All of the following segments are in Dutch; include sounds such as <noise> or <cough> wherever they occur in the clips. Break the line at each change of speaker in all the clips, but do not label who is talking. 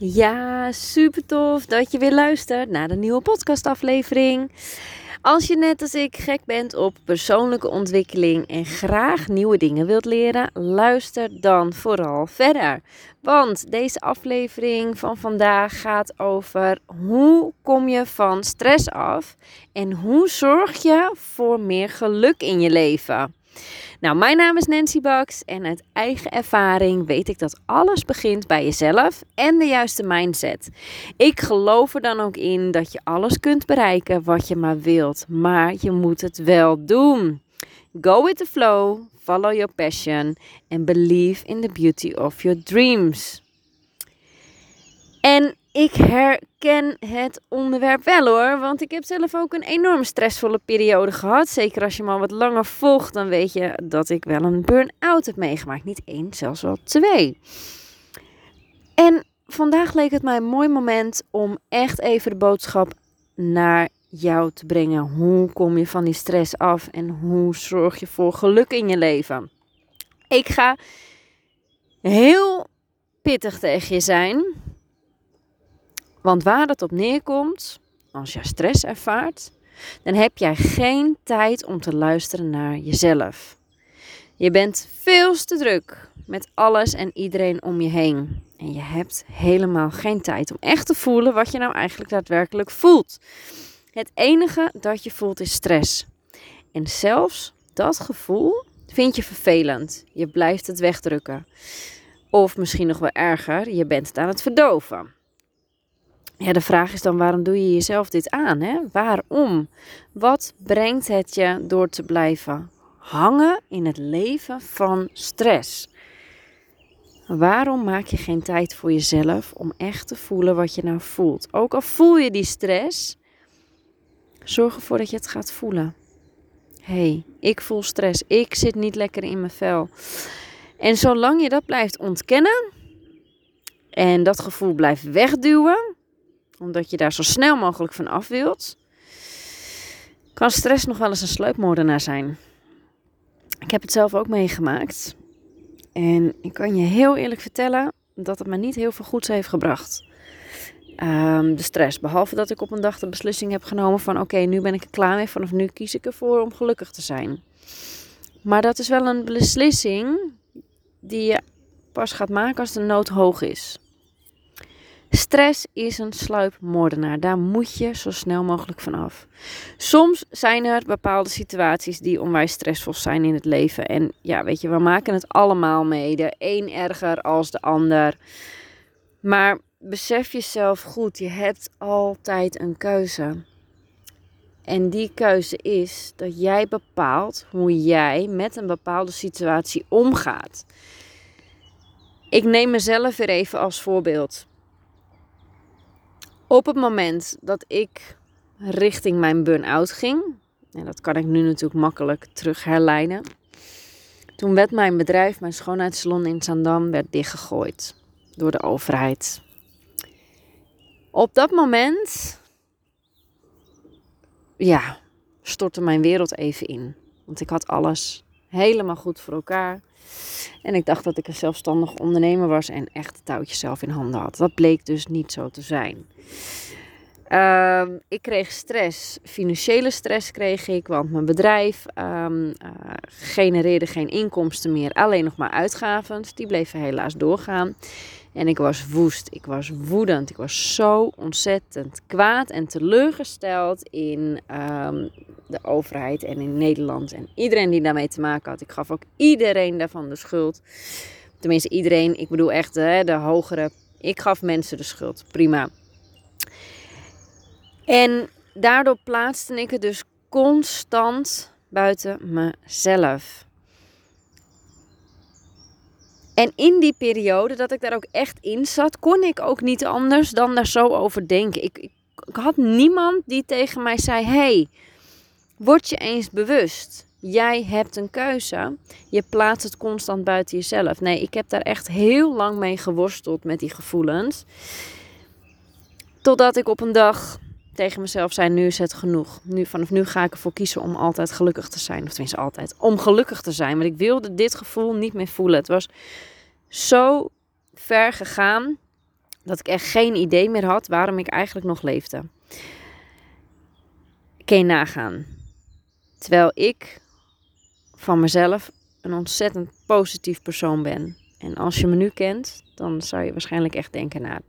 Ja, super tof dat je weer luistert naar de nieuwe podcastaflevering. Als je net als ik gek bent op persoonlijke ontwikkeling en graag nieuwe dingen wilt leren, luister dan vooral verder. Want deze aflevering van vandaag gaat over hoe kom je van stress af en hoe zorg je voor meer geluk in je leven. Nou, mijn naam is Nancy Bax en uit eigen ervaring weet ik dat alles begint bij jezelf en de juiste mindset. Ik geloof er dan ook in dat je alles kunt bereiken wat je maar wilt, maar je moet het wel doen. Go with the flow, follow your passion and believe in the beauty of your dreams. En ik herken het onderwerp wel hoor, want ik heb zelf ook een enorm stressvolle periode gehad. Zeker als je me al wat langer volgt, dan weet je dat ik wel een burn-out heb meegemaakt. Niet één, zelfs wel twee. En vandaag leek het mij een mooi moment om echt even de boodschap naar jou te brengen. Hoe kom je van die stress af en hoe zorg je voor geluk in je leven? Ik ga heel pittig tegen je zijn. Want waar het op neerkomt, als je stress ervaart, dan heb jij geen tijd om te luisteren naar jezelf. Je bent veel te druk met alles en iedereen om je heen. En je hebt helemaal geen tijd om echt te voelen wat je nou eigenlijk daadwerkelijk voelt. Het enige dat je voelt is stress. En zelfs dat gevoel vind je vervelend. Je blijft het wegdrukken. Of misschien nog wel erger, je bent het aan het verdoven. Ja, de vraag is dan waarom doe je jezelf dit aan? Hè? Waarom? Wat brengt het je door te blijven hangen in het leven van stress? Waarom maak je geen tijd voor jezelf om echt te voelen wat je nou voelt? Ook al voel je die stress, zorg ervoor dat je het gaat voelen. hey, ik voel stress. Ik zit niet lekker in mijn vel. En zolang je dat blijft ontkennen en dat gevoel blijft wegduwen, omdat je daar zo snel mogelijk van af wilt, kan stress nog wel eens een sleupmoordenaar zijn. Ik heb het zelf ook meegemaakt. En ik kan je heel eerlijk vertellen dat het me niet heel veel goeds heeft gebracht. Um, de stress. Behalve dat ik op een dag de beslissing heb genomen van oké, nu ben ik er klaar mee. Vanaf nu kies ik ervoor om gelukkig te zijn. Maar dat is wel een beslissing die je pas gaat maken als de nood hoog is. Stress is een sluipmoordenaar. Daar moet je zo snel mogelijk van af. Soms zijn er bepaalde situaties die onwijs stressvol zijn in het leven. En ja, weet je, we maken het allemaal mee. De een erger als de ander. Maar besef jezelf goed, je hebt altijd een keuze. En die keuze is dat jij bepaalt hoe jij met een bepaalde situatie omgaat. Ik neem mezelf weer even als voorbeeld. Op het moment dat ik richting mijn burn-out ging, en dat kan ik nu natuurlijk makkelijk terug herleiden. Toen werd mijn bedrijf, mijn schoonheidssalon in Zandam, werd dichtgegooid door de overheid. Op dat moment, ja, stortte mijn wereld even in. Want ik had alles helemaal goed voor elkaar. En ik dacht dat ik een zelfstandig ondernemer was en echt het touwtje zelf in handen had. Dat bleek dus niet zo te zijn. Ehm, ik kreeg stress, financiële stress kreeg ik, want mijn bedrijf um, genereerde geen inkomsten meer, alleen nog maar uitgaven. Die bleven helaas doorgaan. En ik was woest, ik was woedend, ik was zo ontzettend kwaad en teleurgesteld in um, de overheid en in Nederland. En iedereen die daarmee te maken had. Ik gaf ook iedereen daarvan de schuld. Tenminste, iedereen, ik bedoel echt de hogere. Ik gaf mensen de schuld, prima. En daardoor plaatste ik het dus constant buiten mezelf. En in die periode dat ik daar ook echt in zat, kon ik ook niet anders dan daar zo over denken. Ik, ik, ik had niemand die tegen mij zei: hey, word je eens bewust. Jij hebt een keuze. Je plaatst het constant buiten jezelf. Nee, ik heb daar echt heel lang mee geworsteld met die gevoelens. Totdat ik op een dag tegen mezelf zei: Nu is het genoeg. Nu, vanaf nu ga ik ervoor kiezen om altijd gelukkig te zijn. Of tenminste, altijd. Om gelukkig te zijn. Want ik wilde dit gevoel niet meer voelen. Het was zo ver gegaan Dat ik echt geen idee meer had waarom ik eigenlijk nog leefde. Kun je nagaan. Terwijl ik van mezelf een ontzettend positief persoon ben. En als je me nu kent, dan zou je waarschijnlijk echt denken, nou,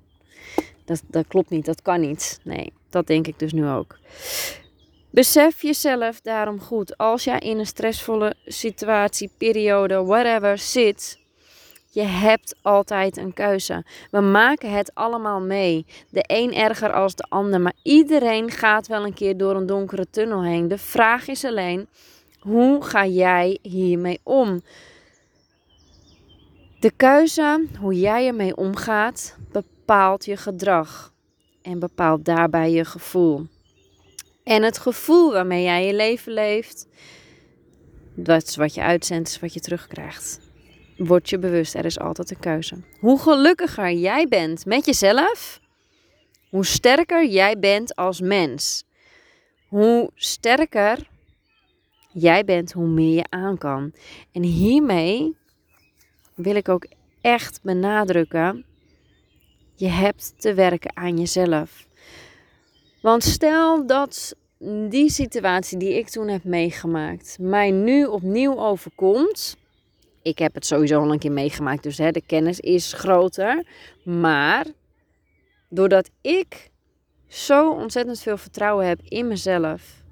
dat, dat klopt niet, dat kan niet. Nee, dat denk ik dus nu ook. Besef jezelf daarom goed. Als jij in een stressvolle situatie, periode, whatever zit, je hebt altijd een keuze. We maken het allemaal mee. De een erger als de ander, maar iedereen gaat wel een keer door een donkere tunnel heen. De vraag is alleen, hoe ga jij hiermee om? De keuze, hoe jij ermee omgaat, bepaalt je gedrag en bepaalt daarbij je gevoel. En het gevoel waarmee jij je leven leeft, dat is wat je uitzendt, is wat je terugkrijgt. Word je bewust, er is altijd een keuze. Hoe gelukkiger jij bent met jezelf, hoe sterker jij bent als mens. Hoe sterker jij bent, hoe meer je aan kan. En hiermee wil ik ook echt benadrukken: je hebt te werken aan jezelf. Want stel dat die situatie die ik toen heb meegemaakt mij nu opnieuw overkomt. Ik heb het sowieso al een keer meegemaakt, dus hè, de kennis is groter. Maar doordat ik zo ontzettend veel vertrouwen heb in mezelf.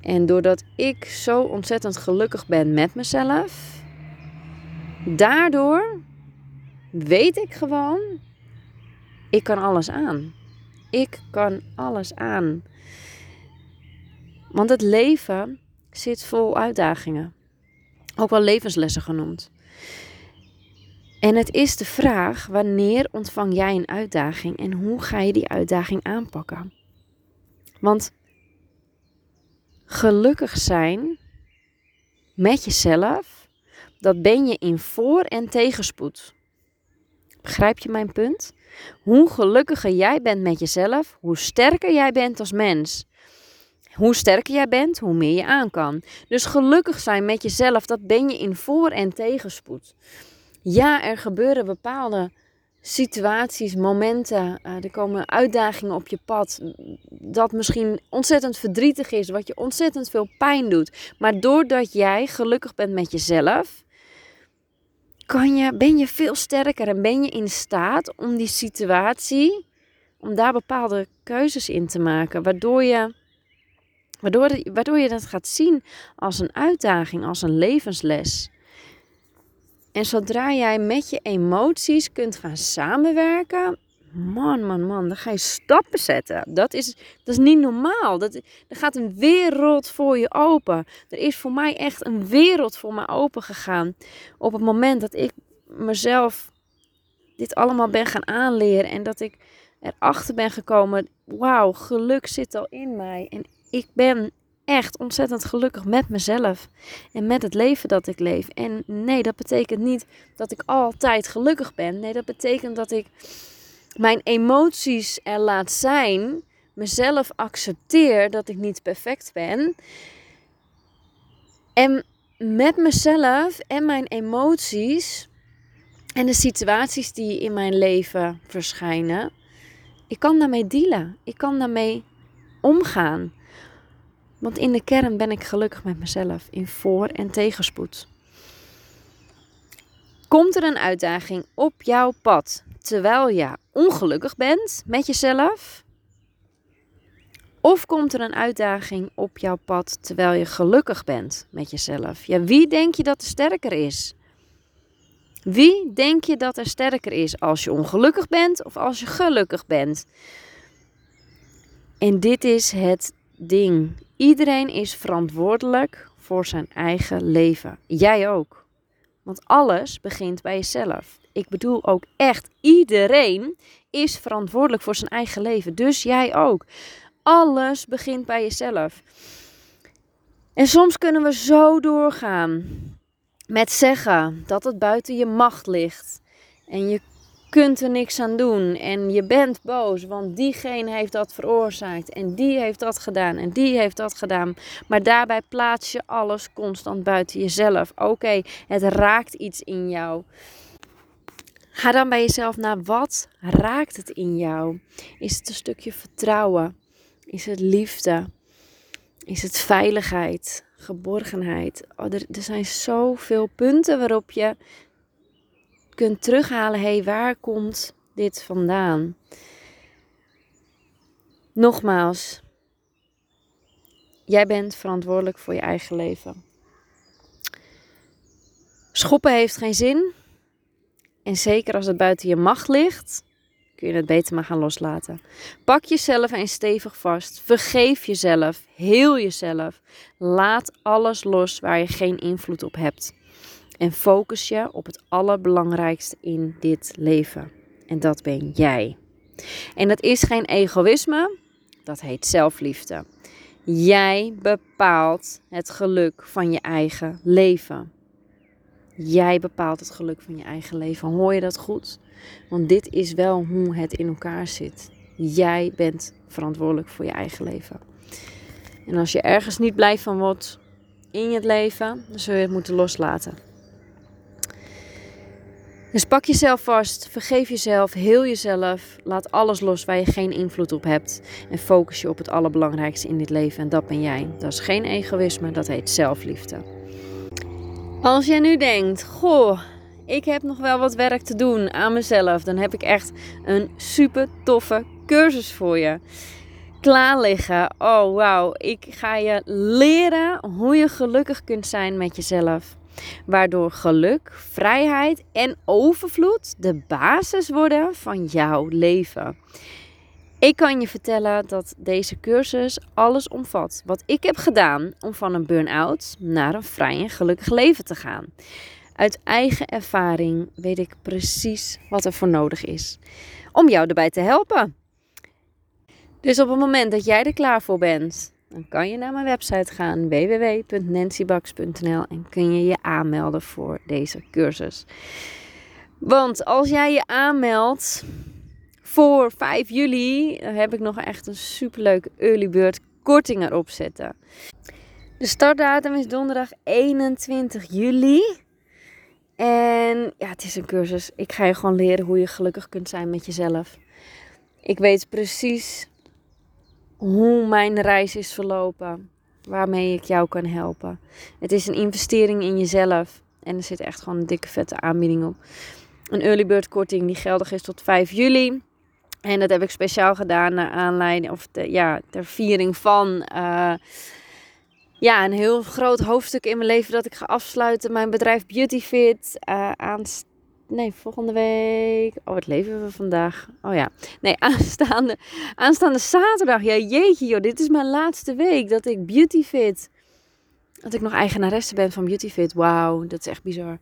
En doordat ik zo ontzettend gelukkig ben met mezelf. Daardoor weet ik gewoon, ik kan alles aan. Ik kan alles aan. Want het leven zit vol uitdagingen. Ook wel levenslessen genoemd. En het is de vraag: wanneer ontvang jij een uitdaging en hoe ga je die uitdaging aanpakken? Want gelukkig zijn met jezelf, dat ben je in voor- en tegenspoed. Begrijp je mijn punt? Hoe gelukkiger jij bent met jezelf, hoe sterker jij bent als mens. Hoe sterker jij bent, hoe meer je aan kan. Dus gelukkig zijn met jezelf, dat ben je in voor- en tegenspoed. Ja, er gebeuren bepaalde situaties, momenten, uh, er komen uitdagingen op je pad. Dat misschien ontzettend verdrietig is, wat je ontzettend veel pijn doet. Maar doordat jij gelukkig bent met jezelf, kan je, ben je veel sterker en ben je in staat om die situatie, om daar bepaalde keuzes in te maken, waardoor je, waardoor, waardoor je dat gaat zien als een uitdaging, als een levensles. En zodra jij met je emoties kunt gaan samenwerken, man, man, man, dan ga je stappen zetten. Dat is, dat is niet normaal. Dat, er gaat een wereld voor je open. Er is voor mij echt een wereld voor me open gegaan. Op het moment dat ik mezelf dit allemaal ben gaan aanleren en dat ik erachter ben gekomen, wauw, geluk zit al in mij. En ik ben echt ontzettend gelukkig met mezelf en met het leven dat ik leef. En nee, dat betekent niet dat ik altijd gelukkig ben. Nee, dat betekent dat ik mijn emoties er laat zijn, mezelf accepteer dat ik niet perfect ben. En met mezelf en mijn emoties en de situaties die in mijn leven verschijnen, ik kan daarmee dealen. Ik kan daarmee omgaan. Want in de kern ben ik gelukkig met mezelf in voor- en tegenspoed. Komt er een uitdaging op jouw pad terwijl je ongelukkig bent met jezelf? Of komt er een uitdaging op jouw pad terwijl je gelukkig bent met jezelf? Ja, wie denk je dat er sterker is? Wie denk je dat er sterker is als je ongelukkig bent of als je gelukkig bent? En dit is het ding. Iedereen is verantwoordelijk voor zijn eigen leven. Jij ook. Want alles begint bij jezelf. Ik bedoel ook echt, iedereen is verantwoordelijk voor zijn eigen leven. Dus jij ook. Alles begint bij jezelf. En soms kunnen we zo doorgaan met zeggen dat het buiten je macht ligt. En je kunt er niks aan doen. En je bent boos, want diegene heeft dat veroorzaakt. En die heeft dat gedaan. En die heeft dat gedaan. Maar daarbij plaats je alles constant buiten jezelf. Oké, het raakt iets in jou. Ga dan bij jezelf naar wat raakt het in jou? Is het een stukje vertrouwen? Is het liefde? Is het veiligheid? Geborgenheid? Oh, er, er zijn zoveel punten waarop je kunt terughalen. Hé, hey, waar komt dit vandaan? Nogmaals, jij bent verantwoordelijk voor je eigen leven. Schoppen heeft geen zin. En zeker als het buiten je macht ligt, kun je het beter maar gaan loslaten. Pak jezelf eens stevig vast. Vergeef jezelf. Heel jezelf. Laat alles los waar je geen invloed op hebt. En focus je op het allerbelangrijkste in dit leven. En dat ben jij. En dat is geen egoïsme, dat heet zelfliefde. Jij bepaalt het geluk van je eigen leven. Jij bepaalt het geluk van je eigen leven. Hoor je dat goed? Want dit is wel hoe het in elkaar zit. Jij bent verantwoordelijk voor je eigen leven. En als je ergens niet blij van wordt in je leven, dan zul je het moeten loslaten. Dus pak jezelf vast, vergeef jezelf, heel jezelf, laat alles los waar je geen invloed op hebt en focus je op het allerbelangrijkste in dit leven en dat ben jij. Dat is geen egoïsme, dat heet zelfliefde. Als jij nu denkt, goh, ik heb nog wel wat werk te doen aan mezelf, dan heb ik echt een super toffe cursus voor je. Klaar liggen. Oh wauw, ik ga je leren hoe je gelukkig kunt zijn met jezelf. Waardoor geluk, vrijheid en overvloed de basis worden van jouw leven. Ik kan je vertellen dat deze cursus alles omvat wat ik heb gedaan om van een burn-out naar een vrij en gelukkig leven te gaan. Uit eigen ervaring weet ik precies wat er voor nodig is om jou erbij te helpen. Dus op het moment dat jij er klaar voor bent, dan kan je naar mijn website gaan www.nancybax.nl en kun je je aanmelden voor deze cursus. Want als jij je aanmeldt voor 5 juli, dan heb ik nog echt een superleuke early bird korting erop zetten. De startdatum is donderdag 21 juli. En ja, het is een cursus. Ik ga je gewoon leren hoe je gelukkig kunt zijn met jezelf. Ik weet precies hoe mijn reis is verlopen. Waarmee ik jou kan helpen. Het is een investering in jezelf. En er zit echt gewoon een dikke vette aanbieding op. Een early bird korting die geldig is tot 5 juli. En dat heb ik speciaal gedaan naar aanleiding of de, ja, ter viering van uh, ja, een heel groot hoofdstuk in mijn leven dat ik ga afsluiten. Mijn bedrijf Beautyfit. Uh, aan, nee, volgende week. Oh, wat leven we vandaag? Oh ja. Nee, <laughs> aanstaande, aanstaande zaterdag. Ja, jeetje joh. Dit is mijn laatste week dat ik Beautyfit dat ik nog eigenaresse ben van Beautyfit. Wauw, dat is echt bizar.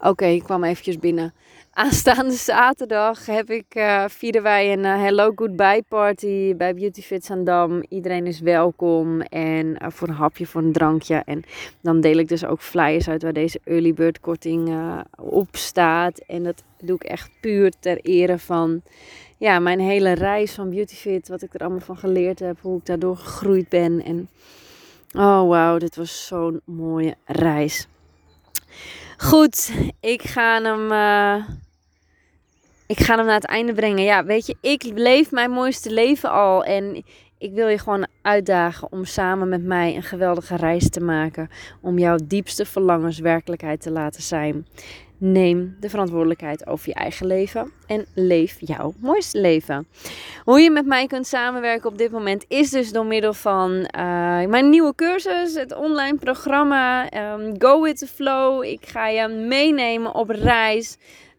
Oké, ik kwam eventjes binnen. Aanstaande zaterdag heb ik, uh, vieren wij een uh, Hello Goodbye party bij Beautyfit Zandam. Iedereen is welkom en uh, voor een hapje, voor een drankje. En dan deel ik dus ook flyers uit waar deze early bird korting op staat. En dat doe ik echt puur ter ere van ja, mijn hele reis van Beautyfit. Wat ik er allemaal van geleerd heb, hoe ik daardoor gegroeid ben en... Oh wauw, dit was zo'n mooie reis. Goed, ik ga hem. Uh, ik ga hem naar het einde brengen. Ja, weet je, ik leef mijn mooiste leven al. En ik wil je gewoon uitdagen om samen met mij een geweldige reis te maken. Om jouw diepste verlangens werkelijkheid te laten zijn. Neem de verantwoordelijkheid over je eigen leven en leef jouw mooiste leven. Hoe je met mij kunt samenwerken op dit moment is dus door middel van uh, mijn nieuwe cursus, het online programma um, Go with the Flow. Ik ga je meenemen op reis.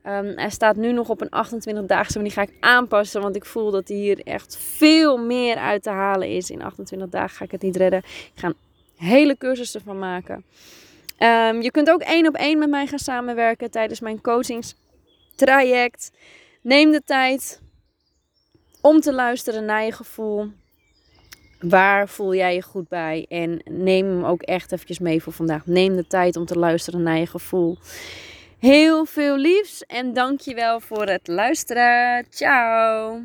Um, hij staat nu nog op een 28-daagse, maar die ga ik aanpassen. Want ik voel dat hier echt veel meer uit te halen is. In 28 dagen ga ik het niet redden. Ik ga een hele cursus ervan maken. Um, je kunt ook één op één met mij gaan samenwerken tijdens mijn coachingstraject. Neem de tijd om te luisteren naar je gevoel. Waar voel jij je goed bij? En neem hem ook echt eventjes mee voor vandaag. Neem de tijd om te luisteren naar je gevoel. Heel veel liefs en dankjewel voor het luisteren. Ciao!